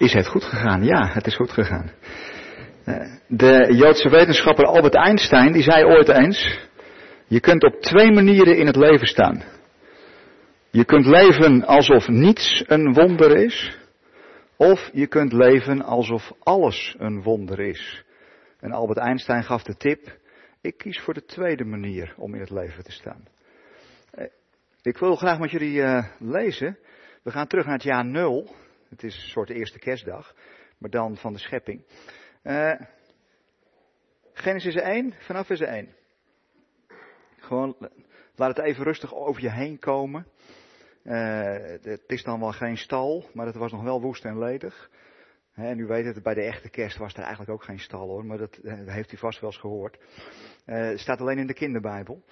Is het goed gegaan? Ja, het is goed gegaan. Eh, de Joodse wetenschapper Albert Einstein die zei ooit eens: Je kunt op twee manieren in het leven staan. Je kunt leven alsof niets een wonder is, of je kunt leven alsof alles een wonder is. En Albert Einstein gaf de tip: Ik kies voor de tweede manier om in het leven te staan. Eh, ik wil graag met jullie uh, lezen. We gaan terug naar het jaar nul. Het is een soort eerste kerstdag, maar dan van de schepping. Uh, Genesis 1, vanaf vers 1. Gewoon, laat het even rustig over je heen komen. Uh, het is dan wel geen stal, maar het was nog wel woest en ledig. En u weet het, bij de echte kerst was er eigenlijk ook geen stal hoor, maar dat, dat heeft u vast wel eens gehoord. Uh, staat alleen in de kinderbijbel.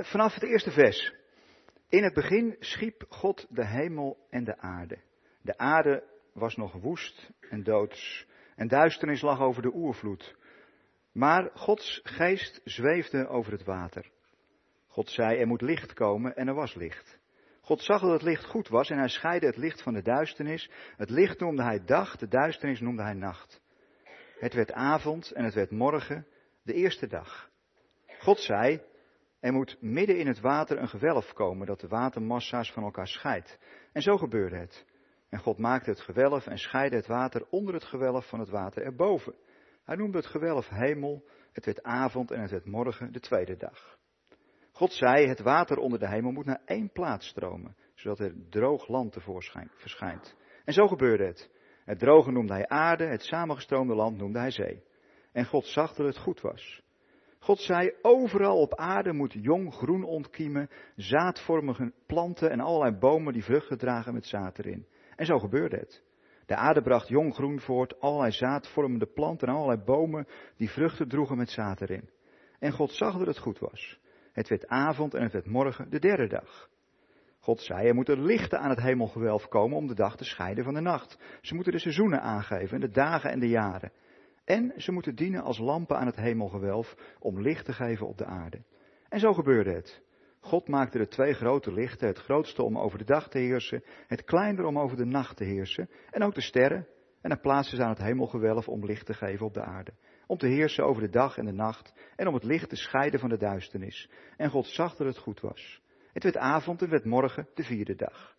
Vanaf het eerste vers. In het begin schiep God de hemel en de aarde. De aarde was nog woest en doods. En duisternis lag over de oervloed. Maar Gods geest zweefde over het water. God zei, er moet licht komen en er was licht. God zag dat het licht goed was en hij scheidde het licht van de duisternis. Het licht noemde hij dag, de duisternis noemde hij nacht. Het werd avond en het werd morgen, de eerste dag. God zei, er moet midden in het water een gewelf komen dat de watermassa's van elkaar scheidt. En zo gebeurde het. En God maakte het gewelf en scheidde het water onder het gewelf van het water erboven. Hij noemde het gewelf hemel, het werd avond en het werd morgen, de tweede dag. God zei, het water onder de hemel moet naar één plaats stromen, zodat er droog land tevoorschijn verschijnt. En zo gebeurde het. Het droge noemde hij aarde, het samengestroomde land noemde hij zee. En God zag dat het goed was. God zei, overal op aarde moet jong groen ontkiemen, zaadvormige planten en allerlei bomen die vruchten dragen met zaad erin. En zo gebeurde het. De aarde bracht jong groen voort, allerlei zaadvormende planten en allerlei bomen die vruchten droegen met zaad erin. En God zag dat het goed was. Het werd avond en het werd morgen, de derde dag. God zei, er moeten lichten aan het hemelgewelf komen om de dag te scheiden van de nacht. Ze moeten de seizoenen aangeven, de dagen en de jaren. En ze moeten dienen als lampen aan het hemelgewelf om licht te geven op de aarde. En zo gebeurde het. God maakte de twee grote lichten, het grootste om over de dag te heersen, het kleinere om over de nacht te heersen, en ook de sterren, en hij plaatste ze aan het hemelgewelf om licht te geven op de aarde, om te heersen over de dag en de nacht, en om het licht te scheiden van de duisternis. En God zag dat het goed was. Het werd avond en werd morgen, de vierde dag.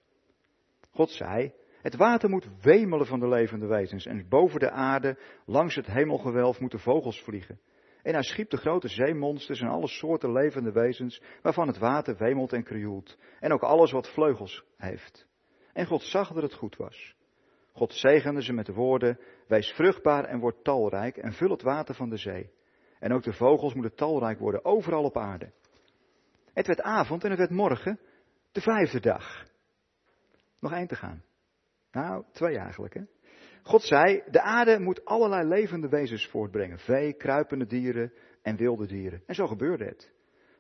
God zei, het water moet wemelen van de levende wezens, en boven de aarde, langs het hemelgewelf, moeten vogels vliegen. En hij schiep de grote zeemonsters en alle soorten levende wezens waarvan het water wemelt en krioelt. En ook alles wat vleugels heeft. En God zag dat het goed was. God zegende ze met de woorden, wees vruchtbaar en word talrijk en vul het water van de zee. En ook de vogels moeten talrijk worden, overal op aarde. Het werd avond en het werd morgen, de vijfde dag. Nog één te gaan. Nou, twee eigenlijk, hè. God zei, de aarde moet allerlei levende wezens voortbrengen. Vee, kruipende dieren en wilde dieren. En zo gebeurde het.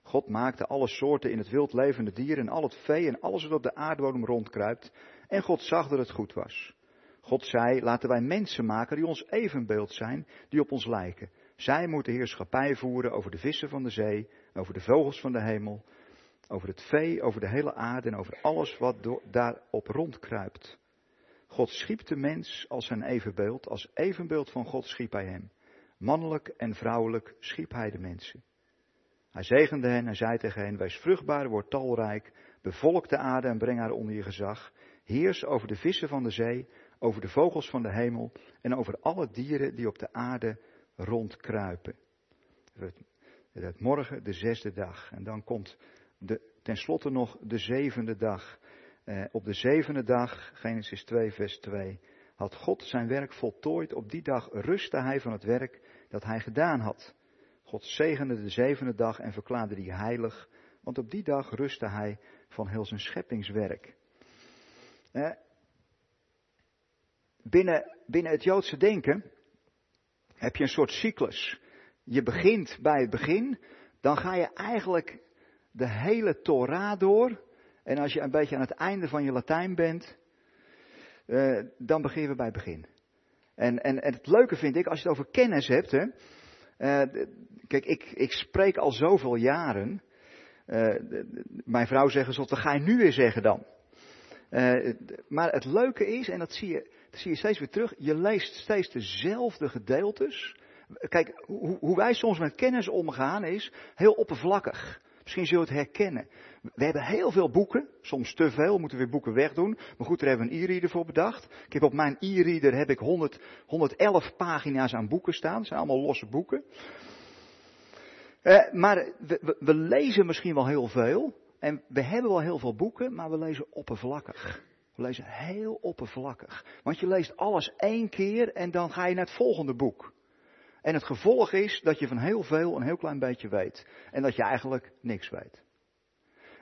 God maakte alle soorten in het wild levende dieren en al het vee en alles wat op de aardbodem rondkruipt. En God zag dat het goed was. God zei, laten wij mensen maken die ons evenbeeld zijn, die op ons lijken. Zij moeten heerschappij voeren over de vissen van de zee, over de vogels van de hemel, over het vee, over de hele aarde en over alles wat daarop rondkruipt. God schiep de mens als zijn evenbeeld, als evenbeeld van God schiep hij hem. Mannelijk en vrouwelijk schiep hij de mensen. Hij zegende hen en zei tegen hen, wees vruchtbaar, word talrijk, bevolk de aarde en breng haar onder je gezag. Heers over de vissen van de zee, over de vogels van de hemel en over alle dieren die op de aarde rondkruipen. Het morgen de zesde dag. En dan komt de, tenslotte nog de zevende dag. Eh, op de zevende dag, Genesis 2, vers 2, had God zijn werk voltooid. Op die dag rustte hij van het werk dat hij gedaan had. God zegende de zevende dag en verklaarde die heilig, want op die dag rustte hij van heel zijn scheppingswerk. Eh, binnen, binnen het Joodse denken heb je een soort cyclus. Je begint bij het begin, dan ga je eigenlijk de hele Torah door. En als je een beetje aan het einde van je Latijn bent, uh, dan beginnen we bij het begin. En, en, het leuke vind ik, als je het over kennis hebt, hè, uh, kijk, ik, ik spreek al zoveel jaren. Uh, mijn vrouw zegt zo, wat ga je nu weer zeggen dan? maar het leuke is, en dat zie je dat zie je steeds weer terug. Je leest steeds dezelfde gedeeltes. Kijk, hoe, hoe wij soms met kennis omgaan is heel oppervlakkig. Misschien zul je het herkennen. We hebben heel veel boeken, soms te veel, moeten we weer boeken wegdoen. Maar goed, daar hebben we een e-reader voor bedacht. Ik heb op mijn e-reader heb ik 100, 111 pagina's aan boeken staan. Dat zijn allemaal losse boeken. Eh, maar we, we lezen misschien wel heel veel. En we hebben wel heel veel boeken, maar we lezen oppervlakkig. We lezen heel oppervlakkig. Want je leest alles één keer en dan ga je naar het volgende boek. En het gevolg is dat je van heel veel een heel klein beetje weet. En dat je eigenlijk niks weet.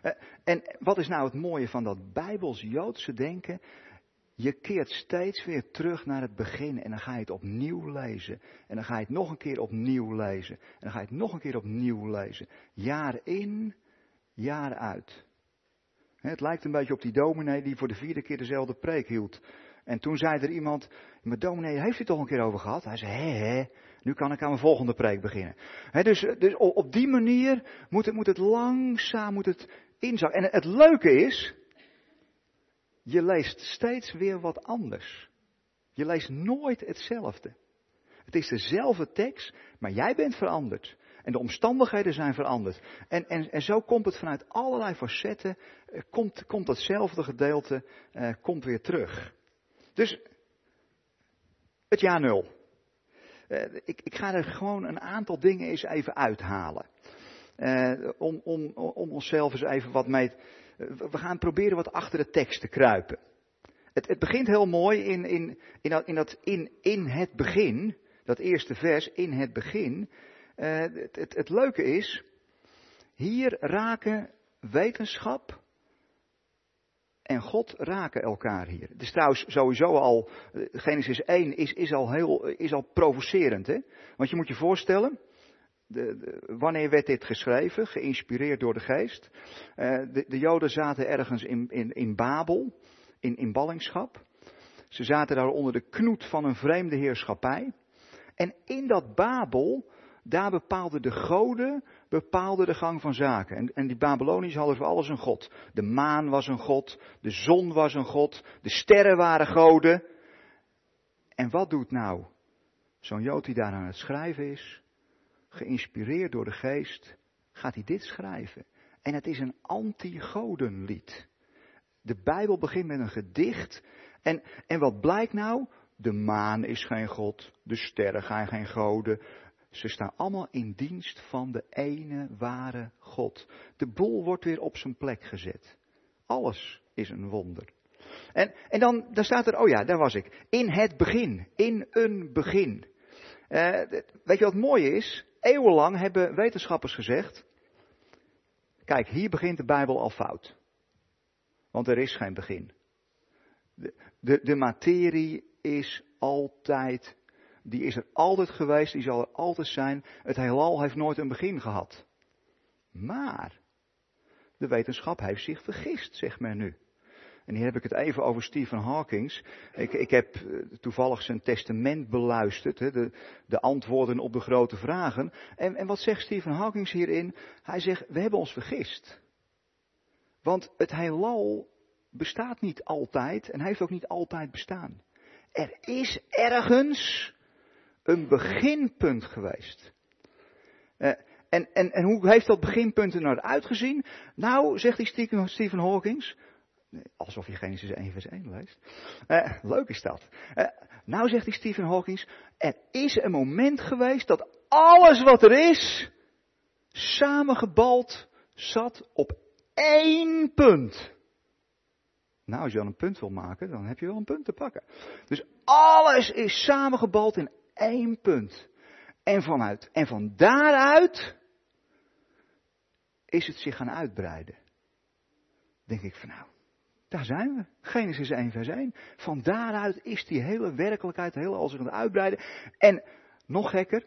Eh, en wat is nou het mooie van dat Bijbels-Joodse denken? Je keert steeds weer terug naar het begin en dan ga je het opnieuw lezen. En dan ga je het nog een keer opnieuw lezen. En dan ga je het nog een keer opnieuw lezen. Jaar in, jaar uit. Het lijkt een beetje op die dominee die voor de vierde keer dezelfde preek hield. En toen zei er iemand, maar dominee, heeft u het toch een keer over gehad? Hij zei, hé, hé, nu kan ik aan mijn volgende preek beginnen. dus, dus op die manier moet het, moet het langzaam moet het inzakken. En het leuke is, je leest steeds weer wat anders. Je leest nooit hetzelfde. Het is dezelfde tekst, maar jij bent veranderd. En de omstandigheden zijn veranderd. En, en, en zo komt het vanuit allerlei facetten, eh, komt, komt datzelfde gedeelte eh, komt weer terug. Dus het jaar nul. Uh, ik, ik, ga er gewoon een aantal dingen eens even uithalen. Uh, om, om, om onszelf eens even wat mee. we gaan proberen wat achter de tekst te kruipen. Het, het begint heel mooi in, in, in, dat, in, dat, in, in het begin. Dat eerste vers, in het begin. Het, het leuke is. Hier raken wetenschap en God raken elkaar hier. Het trouwens sowieso al, eh, Genesis 1 is, is al heel, is al provocerend, hè? Want je moet je voorstellen, de, wanneer werd dit geschreven? Geïnspireerd door de geest. Uh, de, de, Joden zaten ergens in, in, in Babel, in, in ballingschap. Ze zaten daar onder de knoet van een vreemde heerschappij. En in dat Babel, daar bepaalden de goden bepaalde de gang van zaken. En, en die Babyloniërs hadden voor alles een god. De maan was een god, de zon was een god, de sterren waren goden. En wat doet nou zo'n Jood die daar aan het schrijven is? Geïnspireerd door de geest, gaat hij dit schrijven. En het is een anti-godenlied. De Bijbel begint met een gedicht. En, en wat blijkt nou? De maan is geen god, de sterren zijn geen goden, ze staan allemaal in dienst van de ene ware God. De boel wordt weer op zijn plek gezet. Alles is een wonder. En, en dan, staat er, oh ja, daar was ik. In het begin. In een begin. Uh, weet je wat mooi is? Eeuwenlang hebben wetenschappers gezegd. Kijk, hier begint de Bijbel al fout. Want er is geen begin. De, de materie is altijd die is er altijd geweest, die zal er altijd zijn. Het heelal heeft nooit een begin gehad. Maar de wetenschap heeft zich vergist, zegt men nu. En hier heb ik het even over Stephen Hawking. Ik, ik heb eh, toevallig zijn testament beluisterd, de, de antwoorden op de grote vragen. En, en wat zegt Stephen Hawking hierin? Hij zegt, we hebben ons vergist. Want het heelal bestaat niet altijd en heeft ook niet altijd bestaan. Er is ergens een beginpunt geweest. Uh, en, en, en hoe heeft dat beginpunt er nou uitgezien? Nou, zegt die Stephen, Hawking, alsof je Genesis 1 vers 1 leest. Uh, leuk is dat. Uh, nou zegt die Stephen Hawking, er is een moment geweest dat alles wat er is, samengebald zat op één punt. Nou, als je dan een punt wil maken, dan heb je wel een punt te pakken. Dus alles is samengebald in één punt. En vanuit, en van daaruit is het zich gaan uitbreiden. Denk ik van nou, daar zijn we. Genesis 1 vers 1. Van daaruit is die hele werkelijkheid, heel als zich aan het uitbreiden. En nog gekker,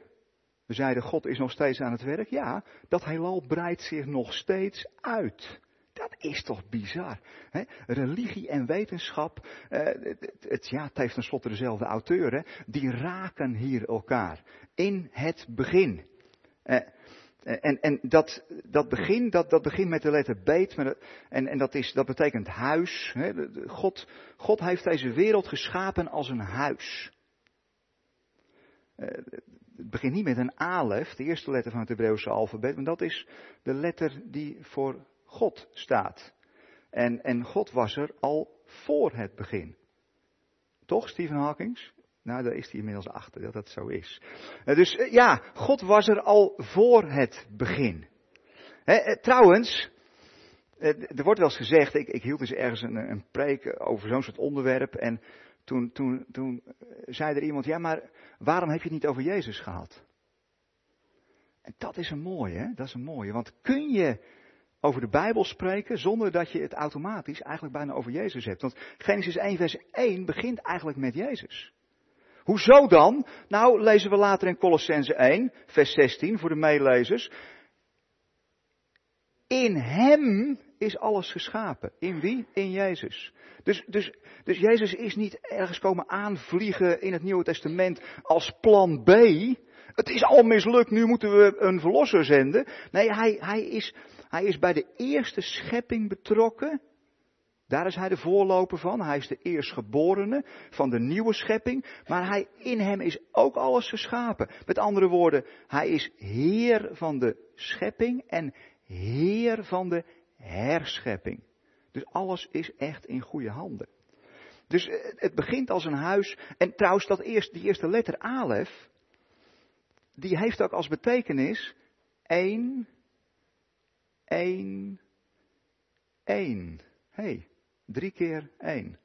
we zeiden God is nog steeds aan het werk. Ja, dat heelal breidt zich nog steeds uit. Dat is toch bizar. Hè? Religie en wetenschap, eh, het, ja, het heeft tenslotte dezelfde auteur, die raken hier elkaar. In het begin. Eh, En, en dat, dat begin, dat, dat begint met de letter beet. En, en dat, is, dat betekent huis. Hè. God, God heeft deze wereld geschapen als een huis. Uh, het begint niet met een alef, de eerste letter van het Hebreeuwse alfabet, maar dat is de letter die voor God staat. En, en God was er al voor het begin. Toch, Stephen Hawkins? Nou, daar is hij inmiddels achter dat dat zo is. Eh, dus eh, ja, God was er al voor het begin. Eh, trouwens, er wordt wel eens gezegd, ik, ik hield dus ergens een, een preek over zo'n soort onderwerp. En toen, toen, toen zei er iemand, ja maar waarom heb je het niet over Jezus gehad? En dat is een mooie, hè? dat is een mooie. Want kun je over de Bijbel spreken zonder dat je het automatisch eigenlijk bijna over Jezus hebt? Want Genesis 1 vers 1 begint eigenlijk met Jezus. Hoezo dan? Nou, lezen we later in Colossense 1, vers 16 voor de meelezers. In Hem is alles geschapen. In wie? In Jezus. Dus, dus, dus Jezus is niet ergens komen aanvliegen in het Nieuwe Testament als plan B. Het is al mislukt, nu moeten we een verlosser zenden. Nee, hij, hij, is, hij is bij de eerste schepping betrokken. Daar is hij de voorloper van. Hij is de eerstgeborene van de nieuwe schepping. Maar hij, in hem is ook alles geschapen. Met andere woorden, hij is heer van de schepping en heer van de herschepping. Dus alles is echt in goede handen. Dus eh, het begint als een huis. En trouwens, dat eerst, die eerste letter Alef, die heeft ook als betekenis één, één, één. hey, drie keer één.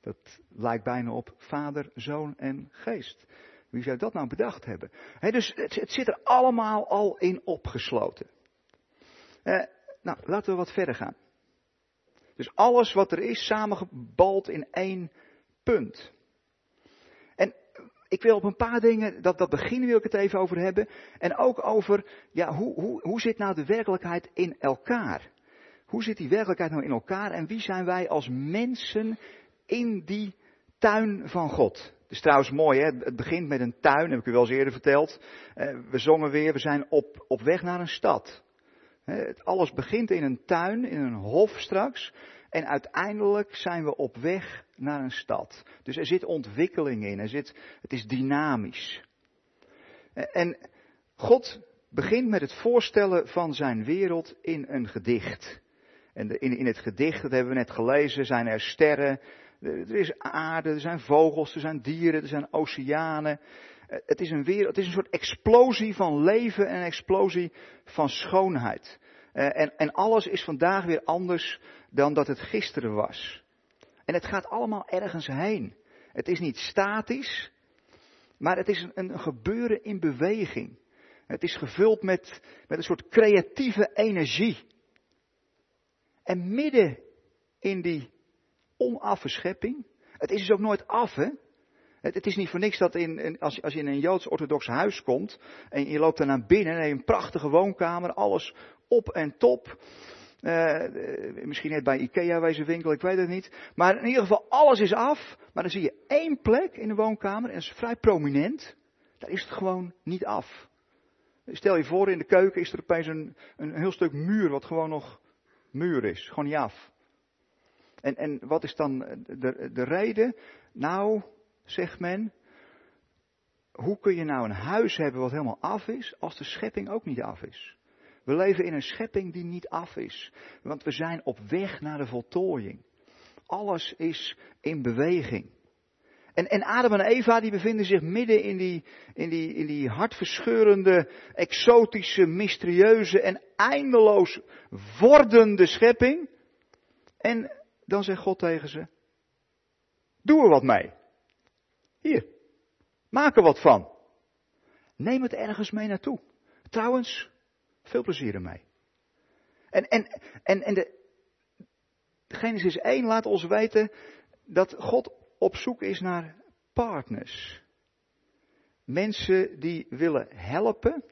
Dat lijkt bijna op Vader, Zoon en Geest. Wie zou dat nou bedacht hebben? dus het, het, zit er allemaal al in opgesloten. Eh, nou, laten we wat verder gaan. Dus alles wat er is, samengebald in één punt. Ik wil op een paar dingen, dat, dat begin wil ik het even over hebben. En ook over, ja, hoe, hoe, hoe zit nou de werkelijkheid in elkaar? Hoe zit die werkelijkheid nou in elkaar en wie zijn wij als mensen in die tuin van God? Het is trouwens mooi, hè? het begint met een tuin, heb ik u wel eens eerder verteld. Eh, we zongen weer, we zijn op, op weg naar een stad. Alles begint in een tuin, in een hof straks. En uiteindelijk zijn we op weg naar een stad. Dus er zit ontwikkeling in, er zit, het is dynamisch. En God begint met het voorstellen van zijn wereld in een gedicht. En in, in het gedicht, dat hebben we net gelezen, zijn er sterren, er is aarde, er zijn vogels, er zijn dieren, er zijn oceanen. Eh, het is een wereld, het is een soort explosie van leven en een explosie van schoonheid. Eh, en, en alles is vandaag weer anders dan dat het gisteren was. En het gaat allemaal ergens heen. Het is niet statisch, maar het is een, gebeuren in beweging. Het is gevuld met, met een soort creatieve energie. En midden in die onaffe schepping, het is dus ook nooit af, hè? Het, het is niet voor niks dat in, als, als je in een Joods-orthodox huis komt en je loopt er naar binnen en je een prachtige woonkamer, alles op en top. Uh, misschien net bij Ikea wezen winkel, ik weet het niet. Maar in ieder geval, alles is af. Maar dan zie je één plek in de woonkamer, en dat is vrij prominent. Daar is het gewoon niet af. Stel je voor, in de keuken is er opeens een, een heel stuk muur, wat gewoon nog muur is. Gewoon niet af. En, en wat is dan de, de reden? Nou, zegt men, hoe kun je nou een huis hebben wat helemaal af is, als de schepping ook niet af is? We leven in een schepping die niet af is, want we zijn op weg naar de voltooiing. Alles is in beweging. En, en Adam en Eva die bevinden zich midden in die, in, die, in die hartverscheurende, exotische, mysterieuze en eindeloos wordende schepping. En dan zegt God tegen ze, doe er wat mee. Hier, maak er wat van. Neem het ergens mee naartoe. Trouwens, veel plezier ermee. En, en, en, en de, Genesis 1 laat ons weten dat God op zoek is naar partners. Mensen die willen helpen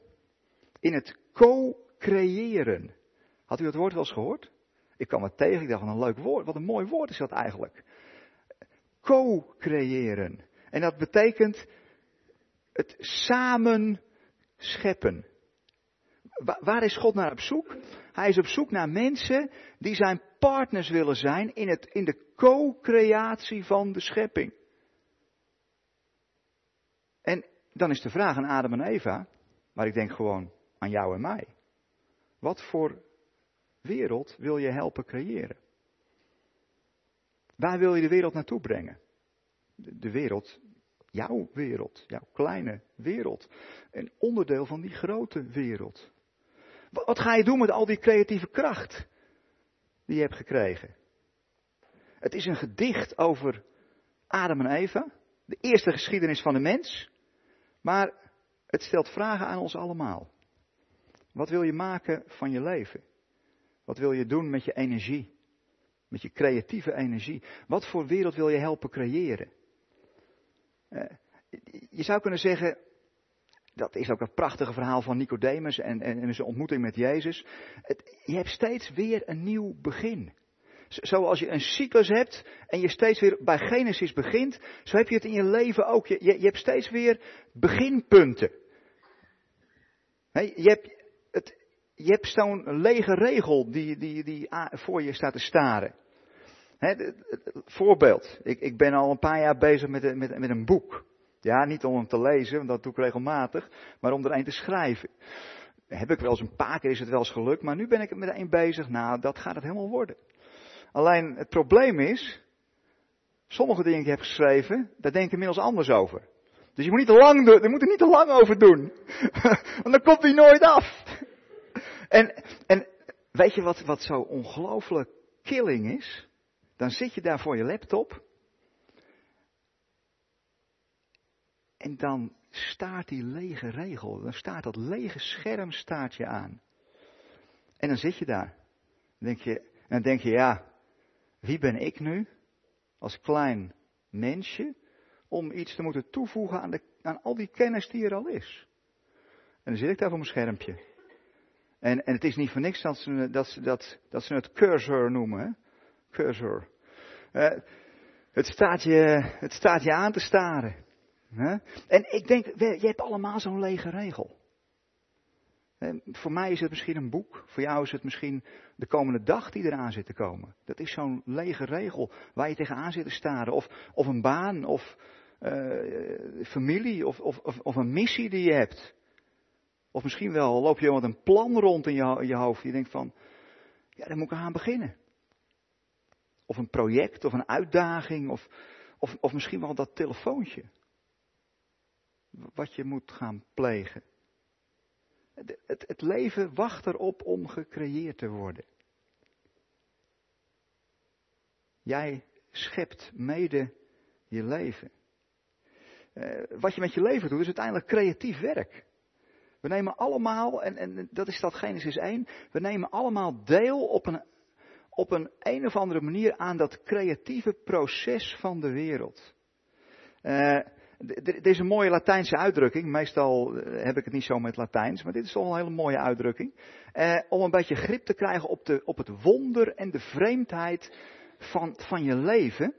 in het co-creëren. Had u dat woord wel eens gehoord? Ik kwam het tegen, ik dacht, wat een leuk woord, wat een mooi woord is dat eigenlijk. Co-creëren. En dat betekent het samen scheppen. Waar is God naar op zoek? Hij is op zoek naar mensen die zijn partners willen zijn in, het, in de co-creatie van de schepping. En dan is de vraag aan Adam en Eva, maar ik denk gewoon aan jou en mij. Wat voor wereld wil je helpen creëren? Waar wil je de wereld naartoe brengen? De wereld, jouw wereld, jouw kleine wereld. Een onderdeel van die grote wereld. Wat ga je doen met al die creatieve kracht die je hebt gekregen? Het is een gedicht over Adam en Eva, de eerste geschiedenis van de mens, maar het stelt vragen aan ons allemaal. Wat wil je maken van je leven? Wat wil je doen met je energie? Met je creatieve energie? Wat voor wereld wil je helpen creëren? Eh, je zou kunnen zeggen, dat is ook het prachtige verhaal van Nicodemus en, en, en zijn ontmoeting met Jezus. Je hebt steeds weer een nieuw begin. Zoals je een cyclus hebt en je steeds weer bij Genesis begint, zo heb je het in je leven ook. Je, je, je hebt steeds weer beginpunten. je hebt, het, hebt zo'n lege regel die, die, die voor je staat te staren. voorbeeld, ik, ik ben al een paar jaar bezig met, met, met een boek. Ja, niet om hem te lezen, want dat doe ik regelmatig, maar om er een te schrijven. Heb ik wel eens een paar keer is het wel eens gelukt, maar nu ben ik met een bezig. Nou, dat gaat het helemaal worden. Alleen het probleem is, sommige dingen die ik heb geschreven, daar denk ik inmiddels anders over. Dus je moet niet lang je moet er niet te lang over doen. Want dan komt hij nooit af. En, en weet je wat, wat zo ongelooflijk killing is? Dan zit je daar voor je laptop En dan staat die lege regel, dan staat dat lege scherm staat je aan. En dan zit je daar. Dan denk je, dan denk je, ja, wie ben ik nu, als klein mensje, om iets te moeten toevoegen aan, de, aan al die kennis die er al is. En dan zit ik daar voor mijn schermpje. En, en het is niet voor niks dat ze, dat, dat, dat ze het cursor noemen. Hè? Cursor. Uh, het, staat je, het staat je aan te staren. En ik denk, je hebt allemaal zo'n lege regel. Voor mij is het misschien een boek, voor jou is het misschien de komende dag die eraan zit te komen. Dat is zo'n lege regel waar je tegenaan zit te staren. Of, of een baan, of uh, familie, of, of, of, een missie die je hebt. Of misschien wel loop je met een plan rond in je, je hoofd. Je denkt van, ja, daar moet ik aan beginnen. Of een project, of een uitdaging, of, of, of misschien wel dat telefoontje wat je moet gaan plegen. Het, het, het leven wacht erop om gecreëerd te worden. Jij schept mede je leven. Uh, wat je met je leven doet is uiteindelijk creatief werk. We nemen allemaal, en, en dat is dat Genesis 1, we nemen allemaal deel op een, op een een of andere manier aan dat creatieve proces van de wereld. Uh, er is een mooie Latijnse uitdrukking. Meestal eh, heb ik het niet zo met Latijns, maar dit is toch een hele mooie uitdrukking. Eh, om een beetje grip te krijgen op, de, op het wonder en de vreemdheid van, van je leven.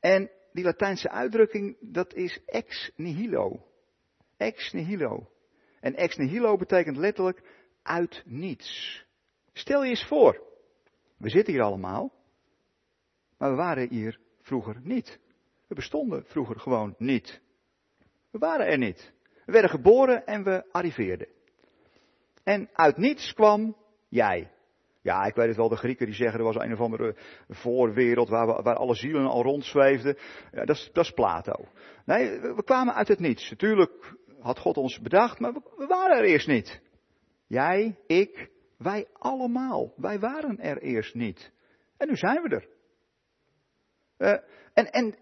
En die Latijnse uitdrukking, dat is ex nihilo. Ex nihilo. En ex nihilo betekent letterlijk uit niets. Stel je eens voor, we zitten hier allemaal, maar we waren hier vroeger niet. We bestonden vroeger gewoon niet. We waren er niet. We werden geboren en we arriveerden. En uit niets kwam jij. Ja, ik weet het wel, de Grieken die zeggen er was een of andere voorwereld waar, we, waar alle zielen al rondzweefden. Ja, dat, is, dat is Plato. Nee, we, kwamen uit het niets. Natuurlijk had God ons bedacht, maar we, waren er eerst niet. Jij, ik, wij allemaal. Wij waren er eerst niet. En nu zijn we er. Uh, en, en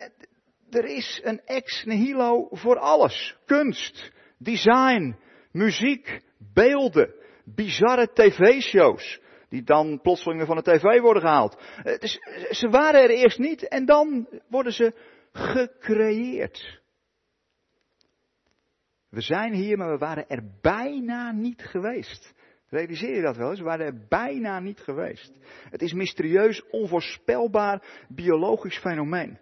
er is een ex nihilo voor alles. Kunst, design, muziek, beelden, bizarre tv-shows. Die dan plotseling van de tv worden gehaald. Ze waren er eerst niet en dan worden ze gecreëerd. We zijn hier, maar we waren er bijna niet geweest. Realiseer je dat wel eens? We waren er bijna niet geweest. Het is mysterieus, onvoorspelbaar, biologisch fenomeen.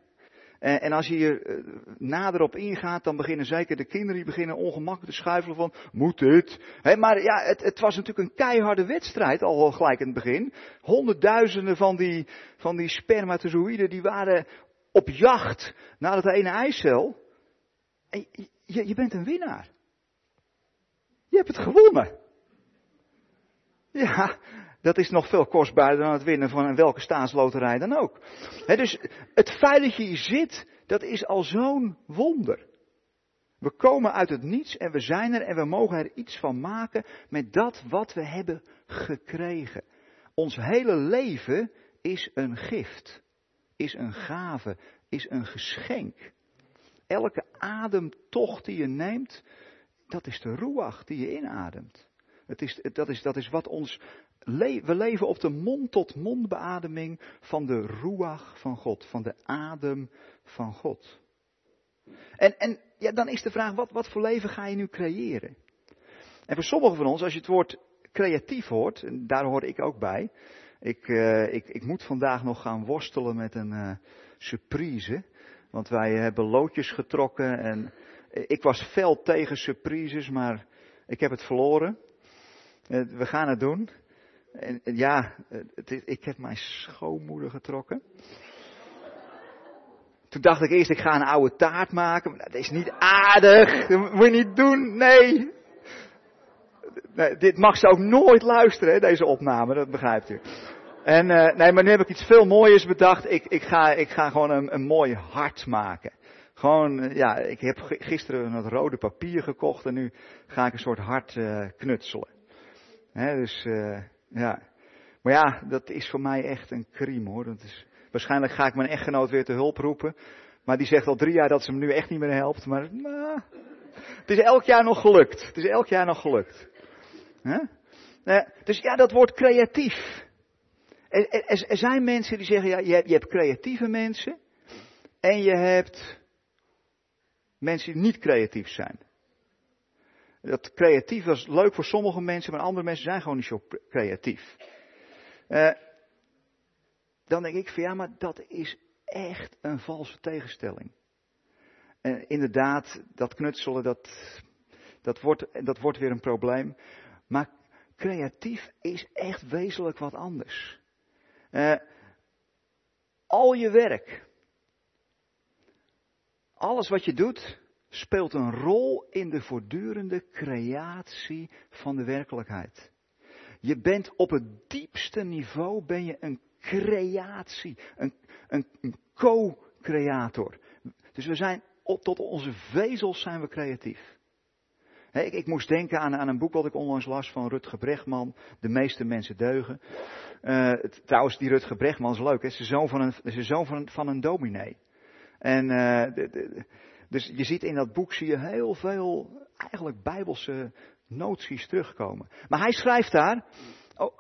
En, en als je hier eh, nader op ingaat, dan beginnen zeker de kinderen die beginnen ongemakkelijk te schuifelen van, moet dit? Maar ja, het, het, was natuurlijk een keiharde wedstrijd al gelijk in het begin. Honderdduizenden van die, van die spermatozoïden, die waren op jacht naar dat ene eicel. En je, je bent een winnaar. Je hebt het gewonnen. Ja, dat is nog veel kostbaarder dan het winnen van welke staatsloterij dan ook. dus het feit dat je hier zit, dat is al zo'n wonder. We komen uit het niets en we zijn er en we mogen er iets van maken met dat wat we hebben gekregen. Ons hele leven is een gift, is een gave, is een geschenk. Elke ademtocht die je neemt, dat is de ruach die je inademt. Het is, dat, is, dat is wat ons. We leven op de mond-tot-mond beademing van de ruach van God, van de adem van God. En, en ja, dan is de vraag, wat, wat voor leven ga je nu creëren? En voor sommigen van ons, als je het woord creatief hoort, en daar hoor ik ook bij. Ik, uh, ik, ik moet vandaag nog gaan worstelen met een uh, surprise. Want wij hebben loodjes getrokken en ik was fel tegen surprises, maar ik heb het verloren. Eh, we gaan het doen. En, ja, het, ik heb mijn schoonmoeder getrokken. Toen dacht ik eerst, ik ga een oude taart maken. Maar dat is niet aardig. Dat moet je niet doen. Nee. nee dit mag ze ook nooit luisteren, deze opname. Dat begrijpt u. En uh, nee, maar nu heb ik iets veel mooiers bedacht. Ik, ik, ga, ik ga gewoon een, een mooi hart maken. Gewoon, eh, ja, ik heb gisteren het rode papier gekocht en nu ga ik een soort hart uh, knutselen. Dus, ja. Maar ja, dat is voor mij echt een crime hoor. Dat is, waarschijnlijk ga ik mijn echtgenoot weer te hulp roepen. Maar die zegt al drie jaar dat ze me nu echt niet meer helpt. Maar nou, het is elk jaar nog gelukt. Het is elk jaar nog gelukt. Uh, dus ja, dat wordt creatief. Er, er, er, zijn mensen die zeggen, ja, je hebt, je hebt creatieve mensen. En je hebt mensen die niet creatief zijn. Dat creatief was leuk voor sommige mensen, maar andere mensen zijn gewoon niet zo creatief. Uh, dan denk ik van ja, maar dat is echt een valse tegenstelling. En inderdaad, dat knutselen, dat, dat, wordt, dat wordt weer een probleem. Maar creatief is echt wezenlijk wat anders. Uh, al je werk, alles wat je doet, speelt een rol in de voortdurende creatie van de werkelijkheid. Je bent op het diepste niveau ben je een creatie, een, een, co-creator. Dus we zijn op, tot onze vezels zijn we creatief. ik, ik, moest denken aan, aan, een boek wat ik onlangs las van Rutger Brechtman, De meeste mensen deugen. Uh, trouwens, die Rutger Brechtman is leuk, hè? Ze is zoon van een, zoon van een, van een dominee. En de, de, dus je ziet in dat boek zie je heel veel eigenlijk bijbelse noties terugkomen. Maar hij schrijft daar,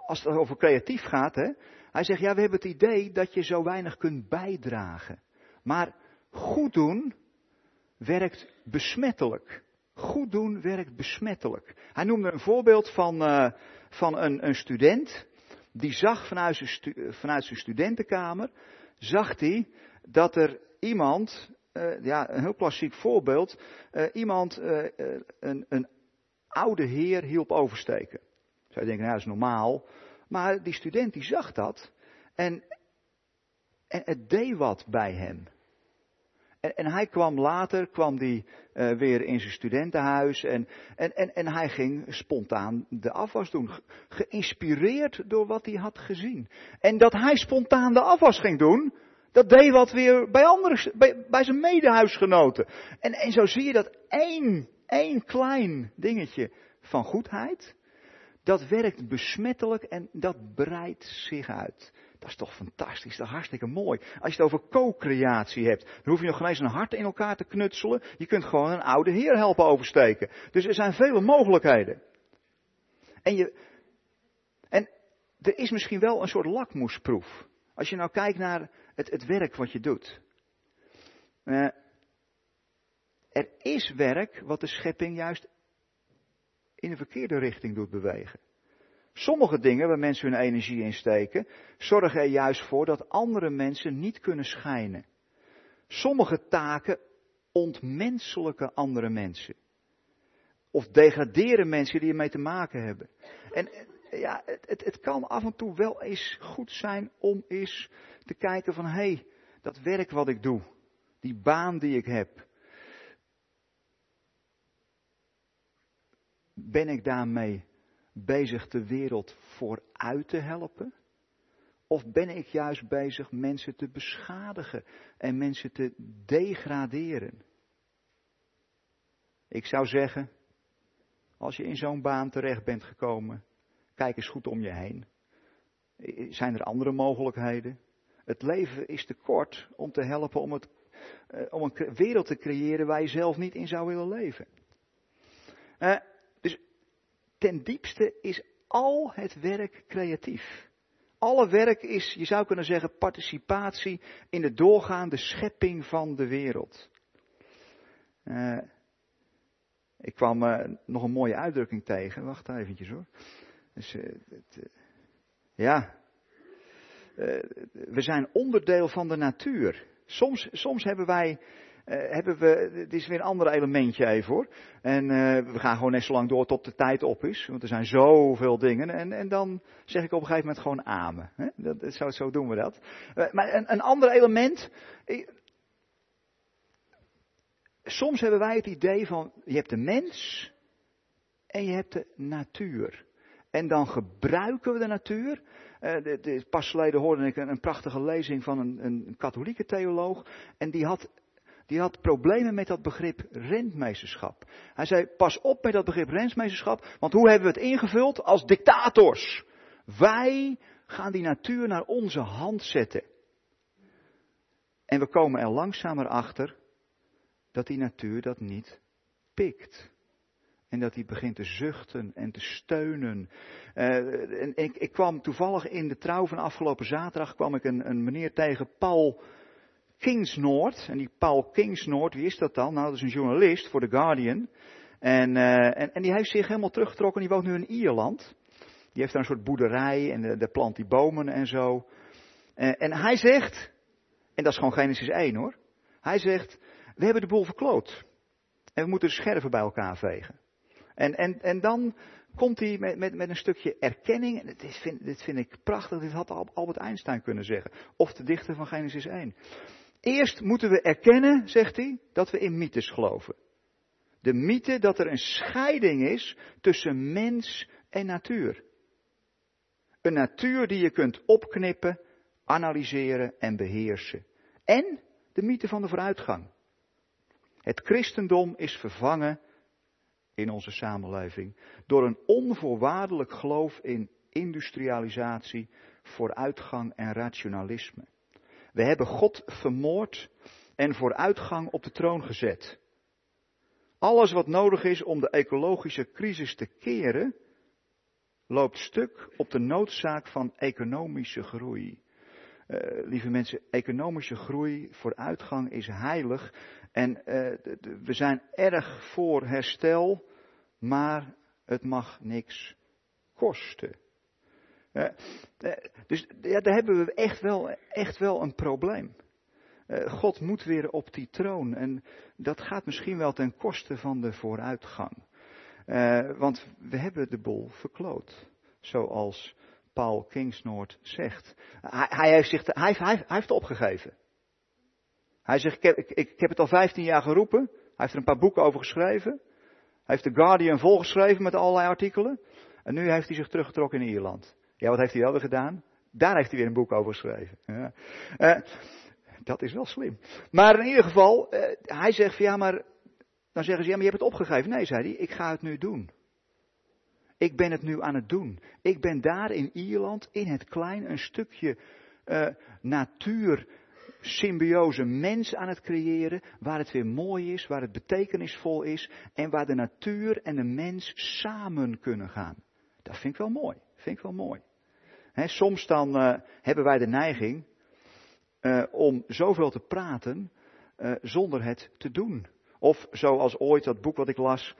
als het over creatief gaat, hè, hij zegt ja we hebben het idee dat je zo weinig kunt bijdragen. Maar goed doen werkt besmettelijk. Goed doen werkt besmettelijk. Hij noemde een voorbeeld van, uh, van een, een, student. Die zag vanuit zijn, vanuit zijn studentenkamer, zag hij dat er iemand uh, ja, een heel klassiek voorbeeld. Uh, iemand, uh, een, een, oude heer hielp oversteken. Zou denken, nou dat is normaal. Maar die student die zag dat. En, en het deed wat bij hem. En, en hij kwam later, kwam die weer in zijn studentenhuis. En, en, en, en hij ging spontaan de afwas doen. Geïnspireerd door wat hij had gezien. En dat hij spontaan de afwas ging doen dat deed wat weer bij, andere, bij, bij zijn medehuisgenoten. En, en zo zie je dat één, één klein dingetje van goedheid, dat werkt besmettelijk en dat breidt zich uit. Dat is toch fantastisch, dat is hartstikke mooi. Als je het over co-creatie hebt, dan hoef je nog geen eens een hart in elkaar te knutselen. Je kunt gewoon een oude heer helpen oversteken. Dus er zijn vele mogelijkheden. En, je, en er is misschien wel een soort lakmoesproef. Als je nou kijkt naar het, het werk wat je doet. Uh, er is werk wat de schepping juist in de verkeerde richting doet bewegen. Sommige dingen waar mensen hun energie in steken, zorgen er juist voor dat andere mensen niet kunnen schijnen. Sommige taken ontmenselijke andere mensen. Of degraderen mensen die ermee te maken hebben. En ja, het, het, het kan af en toe wel eens goed zijn om eens te kijken van hé, hey, dat werk wat ik doe, die baan die ik heb, ben ik daarmee bezig de wereld vooruit te helpen? Of ben ik juist bezig mensen te beschadigen en mensen te degraderen? Ik zou zeggen, als je in zo'n baan terecht bent gekomen, kijk eens goed om je heen. Zijn er andere mogelijkheden? Het leven is te kort om te helpen om, het, eh, om een wereld te creëren waar je zelf niet in zou willen leven. Uh, dus ten diepste is al het werk creatief. Alle werk is, je zou kunnen zeggen, participatie in de doorgaande schepping van de wereld. Uh, ik kwam nog een mooie uitdrukking tegen. Wacht eventjes hoor. Dus, het, ja. We zijn onderdeel van de natuur. Soms, soms hebben wij uh, hebben we, dit is weer een ander elementje even hoor. En uh, we gaan gewoon net zo lang door tot de tijd op is. Want er zijn zoveel dingen. En, en dan zeg ik op een gegeven moment gewoon amen. Hè? Zo, zo doen we dat. Maar een, een ander element. soms hebben wij het idee van, je hebt de mens en je hebt de natuur. En dan gebruiken we de natuur. De, pas geleden hoorde ik een, een prachtige lezing van een, een, katholieke theoloog. En die had die had problemen met dat begrip rentmeesterschap. Hij zei, pas op met dat begrip rentmeesterschap, want hoe hebben we het ingevuld? Als dictators. Wij gaan die natuur naar onze hand zetten. En we komen er langzamer achter dat die natuur dat niet pikt. En dat hij begint te zuchten en te steunen. Uh, en ik, ik, kwam toevallig in de trouw van afgelopen zaterdag kwam ik een, een meneer tegen, Paul Kingsnoord. En die Paul Kingsnoord, wie is dat dan? Nou, dat is een journalist voor The Guardian. En, uh, en, en, die heeft zich helemaal teruggetrokken. Die woont nu in Ierland. Die heeft daar een soort boerderij en de, de plant die bomen en zo. En hij zegt, en dat is gewoon Genesis 1 hoor. Hij zegt, we hebben de boel verkloot. En we moeten de scherven bij elkaar vegen. En, en, en dan komt hij met, met, met een stukje erkenning. En dit vind, dit vind ik prachtig. Dit had Albert Einstein kunnen zeggen. Of de dichter van Genesis 1. Eerst moeten we erkennen, zegt hij, dat we in mythes geloven. De mythe dat er een scheiding is tussen mens en natuur. Een natuur die je kunt opknippen, analyseren en beheersen. En de mythe van de vooruitgang. Het christendom is vervangen in onze samenleving door een onvoorwaardelijk geloof in industrialisatie, vooruitgang en rationalisme. We hebben God vermoord en vooruitgang op de troon gezet. Alles wat nodig is om de ecologische crisis te keren, loopt stuk op de noodzaak van economische groei. Uh, lieve mensen, economische groei, vooruitgang is heilig. En uh, we zijn erg voor herstel, maar het mag niks kosten. Uh, dus ja, daar hebben we echt wel, echt wel een probleem. God moet weer op die troon en dat gaat misschien wel ten koste van de vooruitgang. Want we hebben de bol verkloot, zoals Paul Kingsnoord zegt. Hij, hij heeft, zich, hij, hij, hij heeft opgegeven. Hij zegt, ik heb, ik, heb het al 15 jaar geroepen. Hij heeft er een paar boeken over geschreven. Hij heeft The Guardian volgeschreven met allerlei artikelen. En nu heeft hij zich teruggetrokken in Ierland. Ja, wat heeft hij wel weer gedaan? Daar heeft hij weer een boek over geschreven. Ja. Uh, dat is wel slim. Maar in ieder geval, uh, hij zegt van ja, maar dan zeggen ze ja, maar je hebt het opgegeven. Nee, zei hij, ik ga het nu doen. Ik ben het nu aan het doen. Ik ben daar in Ierland, in het klein, een stukje uh, natuur, symbiose mens aan het creëren, waar het weer mooi is, waar het betekenisvol is en waar de natuur en de mens samen kunnen gaan. Dat vind ik wel mooi. Vind ik wel mooi. Soms dan uh, hebben wij de neiging uh, om zoveel te praten uh, zonder het te doen. Of zoals ooit dat boek wat ik las.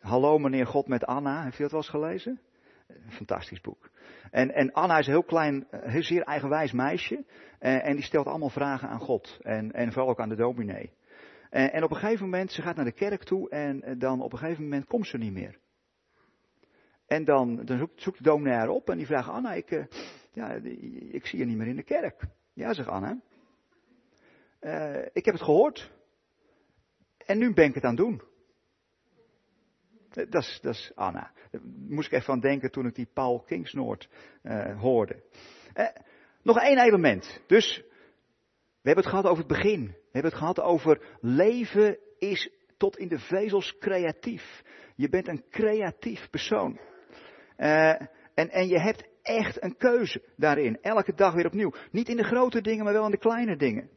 Hallo meneer God met Anna. Heb je dat wel eens gelezen? Fantastisch boek. En, en Anna is een heel klein, heel zeer eigenwijs meisje. En, en die stelt allemaal vragen aan God. En, en vooral ook aan de dominee. En, en op een gegeven moment, ze gaat naar de kerk toe en dan op een gegeven moment komt ze niet meer. En dan, dan zoekt, de dominee haar op en die vraagt, Anna, ik, ja, ik zie je niet meer in de kerk. Ja, zegt Anna. Ik heb het gehoord. En nu ben ik het aan het doen. Dat is, dat Anna. Daar moest ik even aan denken toen ik die Paul Kingsnoord uh, hoorde. nog één element. Dus, we hebben het gehad over het begin. We hebben het gehad over leven is tot in de vezels creatief. Je bent een creatief persoon. En, en je hebt echt een keuze daarin. Elke dag weer opnieuw. Niet in de grote dingen, maar wel in de kleine dingen.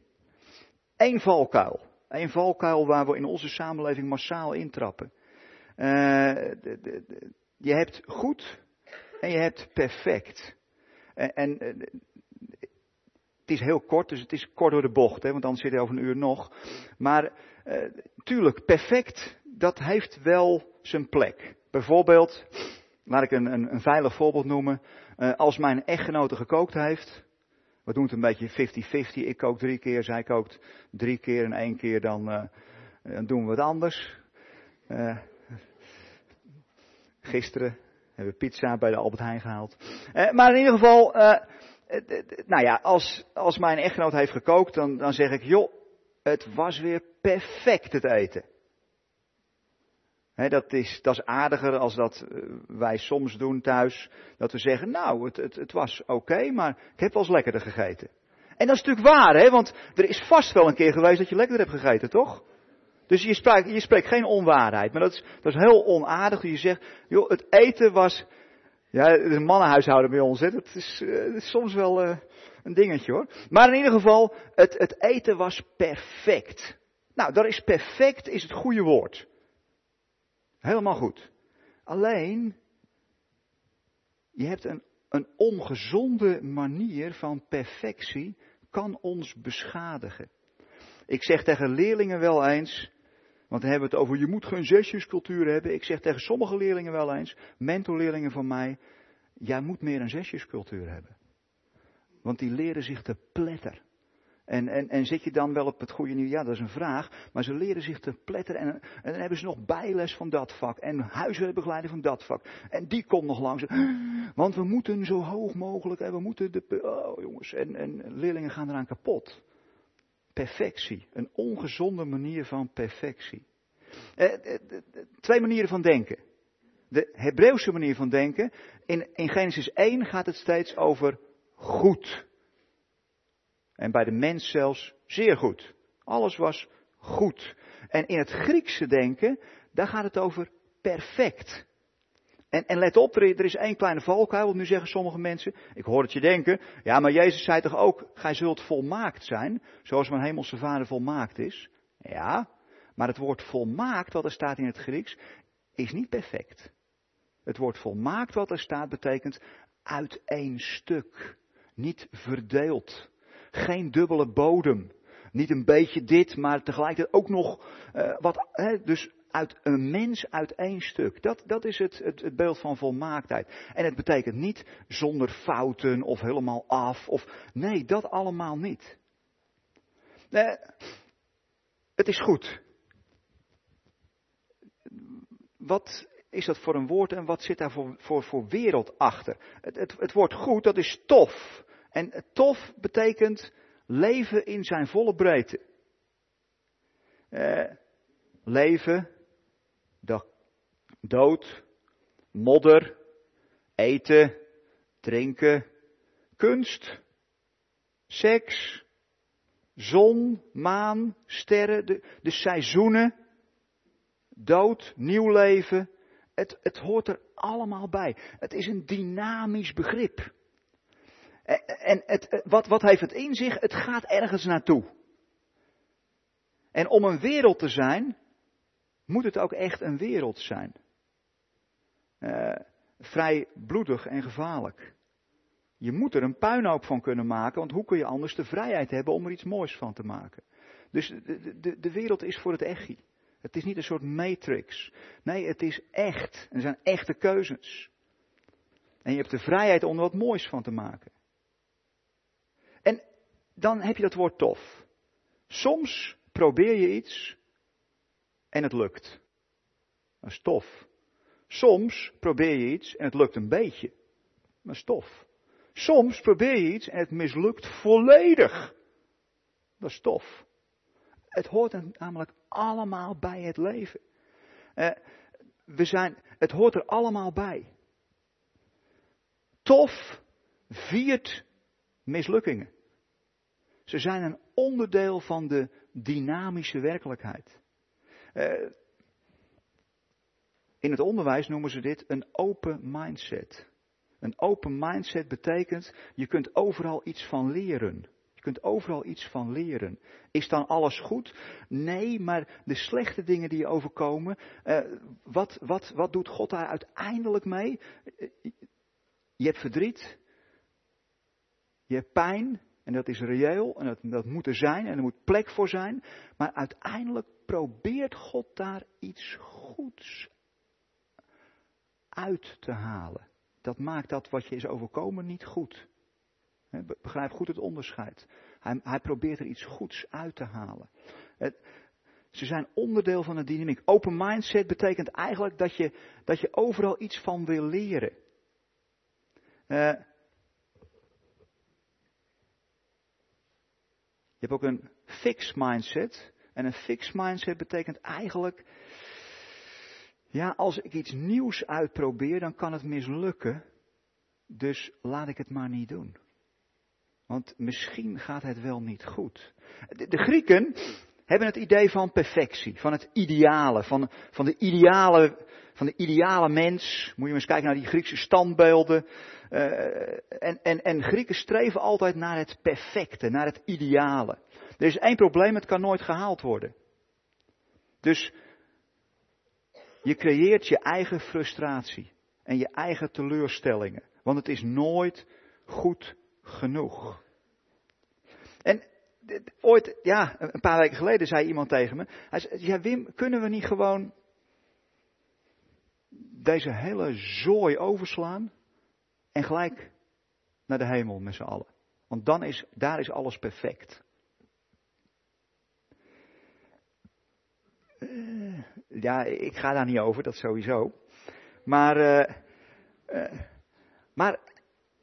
Eén valkuil. Eén valkuil waar we in onze samenleving massaal intrappen. De, je hebt goed en je hebt perfect. En, en het is heel kort, dus het is kort door de bocht, hè, want anders zit je over een uur nog. Maar uh, tuurlijk, perfect, dat heeft wel zijn plek. Bijvoorbeeld, Laat ik een, een, een veilig voorbeeld noemen. Als mijn echtgenote gekookt heeft, we doen het een beetje 50-50. Ik kook drie keer, zij kookt drie keer en één keer dan, dan doen we het anders. Uh, gisteren hebben we pizza bij de Albert Heijn gehaald. maar in ieder geval, nou ja, als, als mijn echtgenoot heeft gekookt, dan, dan zeg ik, joh, het was weer perfect het eten dat, is, dat is aardiger als dat eh, wij soms doen thuis. Dat we zeggen, nou, het, het, het was oké, maar ik heb wel eens lekkerder gegeten. En dat is natuurlijk waar, hè, want er is vast wel een keer geweest dat je lekkerder hebt gegeten, toch? Dus je spreekt, je spreekt geen onwaarheid, maar dat is, dat is heel onaardig. Je zegt, joh, het eten was, ja, het is een mannenhuishouden bij ons, hè. Dat is, uh, is soms wel uh, een dingetje hoor. Maar in ieder geval, het, het eten was perfect. Nou, dat is perfect, is het goede woord. Helemaal goed. Alleen, je hebt een, een ongezonde manier van perfectie, kan ons beschadigen. Ik zeg tegen leerlingen wel eens, want dan hebben we het over, je moet geen zesjescultuur hebben. Ik zeg tegen sommige leerlingen wel eens, mentorleerlingen van mij, jij moet meer een zesjescultuur hebben. Want die leren zich te pletter. En, en, en zit je dan wel op het goede nieuw? Ja, dat is een vraag. Maar ze leren zich te pletteren. En, en dan hebben ze nog bijles van dat vak. En huiswerkbegeleiding van dat vak. En die komt nog langs. Want we moeten zo hoog mogelijk. En we moeten de. Oh jongens. En, en leerlingen gaan eraan kapot. Perfectie. Een ongezonde manier van perfectie. Eh, eh, eh, twee manieren van denken. De Hebreeuwse manier van denken. In, in Genesis 1 gaat het steeds over goed. En bij de mens zelfs zeer goed. Alles was goed. En in het Griekse denken, daar gaat het over perfect. En, en let op, er, is één kleine valkuil, nu zeggen sommige mensen, ik hoor het je denken, ja maar Jezus zei toch ook, gij zult volmaakt zijn, zoals mijn hemelse vader volmaakt is. Ja, maar het woord volmaakt, wat er staat in het Grieks, is niet perfect. Het woord volmaakt wat er staat betekent uit één stuk, niet verdeeld. Geen dubbele bodem. Niet een beetje dit, maar tegelijkertijd ook nog uh, wat. Hè, dus uit een mens uit één stuk. Dat, dat is het, het, beeld van volmaaktheid. En het betekent niet zonder fouten of helemaal af. Of, nee, dat allemaal niet. Uh, het is goed. Wat is dat voor een woord en wat zit daar voor, voor, voor wereld achter? Het, het, het woord goed, dat is tof. En tof betekent leven in zijn volle breedte. Eh, leven, dood, modder, eten, drinken, kunst, seks, zon, maan, sterren, de, de seizoenen, dood, nieuw leven. Het, het hoort er allemaal bij. Het is een dynamisch begrip. En het, wat, wat heeft het in zich? Het gaat ergens naartoe. En om een wereld te zijn, moet het ook echt een wereld zijn. Uh, vrij bloedig en gevaarlijk. Je moet er een puinhoop van kunnen maken, want hoe kun je anders de vrijheid hebben om er iets moois van te maken? Dus de, de, de wereld is voor het echi. Het is niet een soort matrix. Nee, het is echt. Er zijn echte keuzes. En je hebt de vrijheid om er wat moois van te maken. En dan heb je dat woord tof. Soms probeer je iets en het lukt. Dat is tof. Soms probeer je iets en het lukt een beetje. Dat is tof. Soms probeer je iets en het mislukt volledig. Dat is tof. Het hoort namelijk allemaal bij het leven. Eh, we zijn, het hoort er allemaal bij. Tof viert mislukkingen. Ze zijn een onderdeel van de dynamische werkelijkheid. Uh, in het onderwijs noemen ze dit een open mindset. Een open mindset betekent, je kunt overal iets van leren. Je kunt overal iets van leren. Is dan alles goed? Nee, maar de slechte dingen die je overkomen, uh, wat, wat, wat doet God daar uiteindelijk mee? Je hebt verdriet, je hebt pijn, en dat is reëel, en dat, dat moet er zijn, en er moet plek voor zijn. Maar uiteindelijk probeert God daar iets goeds uit te halen. Dat maakt dat wat je is overkomen niet goed. Begrijp goed het onderscheid. Hij, hij probeert er iets goeds uit te halen. Het, ze zijn onderdeel van de dynamiek. Open mindset betekent eigenlijk dat je, dat je overal iets van wil leren. Uh, je hebt ook een fixed mindset. En een fixed mindset betekent eigenlijk ja, als ik iets nieuws uitprobeer, dan kan het mislukken. Dus laat ik het maar niet doen. Want misschien gaat het wel niet goed. De, de Grieken hebben het idee van perfectie, van het ideale, van, van, de ideale, van de ideale mens. Moet je eens kijken naar die Griekse standbeelden. Uh, en, en, en Grieken streven altijd naar het perfecte, naar het ideale. Er is één probleem, het kan nooit gehaald worden. Dus je creëert je eigen frustratie en je eigen teleurstellingen. Want het is nooit goed genoeg. En ooit, ja, een paar weken geleden zei iemand tegen me. Hij zei, ja Wim, kunnen we niet gewoon deze hele zooi overslaan en gelijk naar de hemel met z'n allen? Want dan is, daar is alles perfect. Uh, ja, ik ga daar niet over, dat sowieso. Maar, uh, uh, maar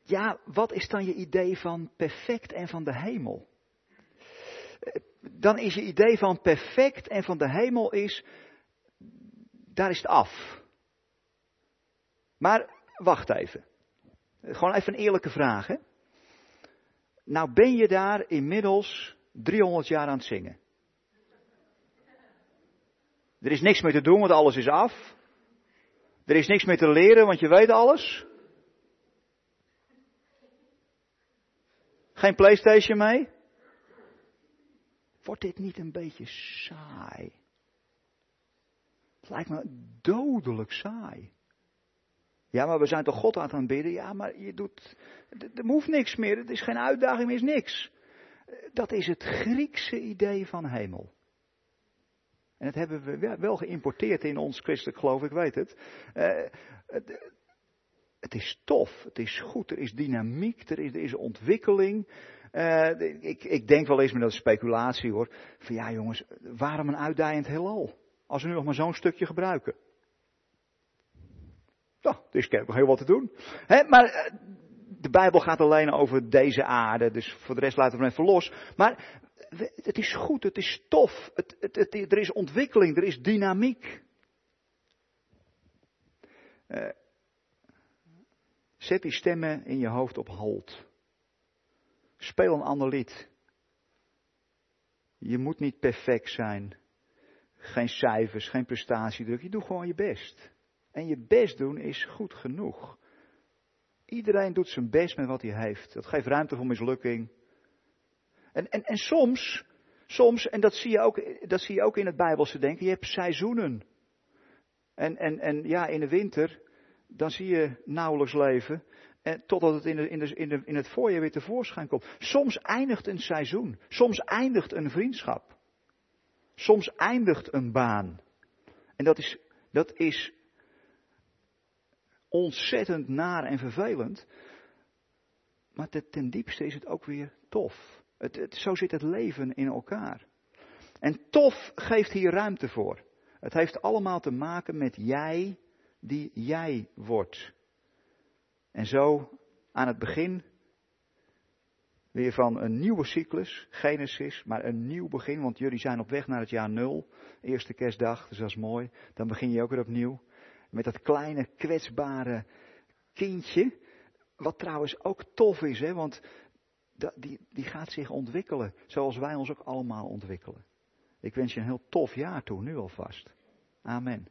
ja, wat is dan je idee van perfect en van de hemel? Dan is je idee van perfect en van de hemel is, daar is het af. Maar wacht even. Gewoon even een eerlijke vraag. Hè? Nou ben je daar inmiddels 300 jaar aan het zingen. Er is niks meer te doen, want alles is af. Er is niks meer te leren, want je weet alles. Geen PlayStation mee? Wordt dit niet een beetje saai? Het lijkt me dodelijk saai. Ja, maar we zijn toch God aan het aanbidden? Ja, maar je doet. Er hoeft niks meer. Het is geen uitdaging, er is niks. Dat is het Griekse idee van hemel. En dat hebben we wel geïmporteerd in ons christelijk geloof, ik weet het. Uh, het, het, is tof, het is goed, er is dynamiek, er is, ontwikkeling. Uh, ik, ik, denk wel eens met dat speculatie hoor. Van ja jongens, waarom een uitdijend heelal? Als we nu nog maar zo'n stukje gebruiken. Nou, er is nog heel wat te doen. maar eh, de Bijbel gaat alleen over deze aarde, dus voor de rest laten we hem even los. Maar het is goed, het is tof, het, het, er is ontwikkeling, er is dynamiek. Uh, zet die stemmen in je hoofd op hold. Speel een ander lied. Je moet niet perfect zijn. Geen cijfers, geen prestatiedruk. Je doet gewoon je best. En je best doen is goed genoeg. Iedereen doet zijn best met wat hij heeft. Dat geeft ruimte voor mislukking. En, en, en soms, soms, en dat zie, je ook, dat zie je ook in het Bijbelse denken, je hebt seizoenen. En, en, en ja, in de winter, dan zie je nauwelijks leven. En totdat het in, in, de, in, de, in het voorjaar weer tevoorschijn komt. Soms eindigt een seizoen. Soms eindigt een vriendschap. Soms eindigt een baan. En dat is, dat is ontzettend naar en vervelend. Maar ten diepste is het ook weer tof. Het, het, zo zit het leven in elkaar. En tof geeft hier ruimte voor. Het heeft allemaal te maken met jij die jij wordt. En zo aan het begin weer van een nieuwe cyclus, Genesis, maar een nieuw begin, want jullie zijn op weg naar het jaar nul, eerste kerstdag, dus dat is mooi. Dan begin je ook weer opnieuw met dat kleine kwetsbare kindje, wat trouwens ook tof is, hè, want die, die gaat zich ontwikkelen, zoals wij ons ook allemaal ontwikkelen. Ik wens je een heel tof jaar toe, nu alvast. Amen.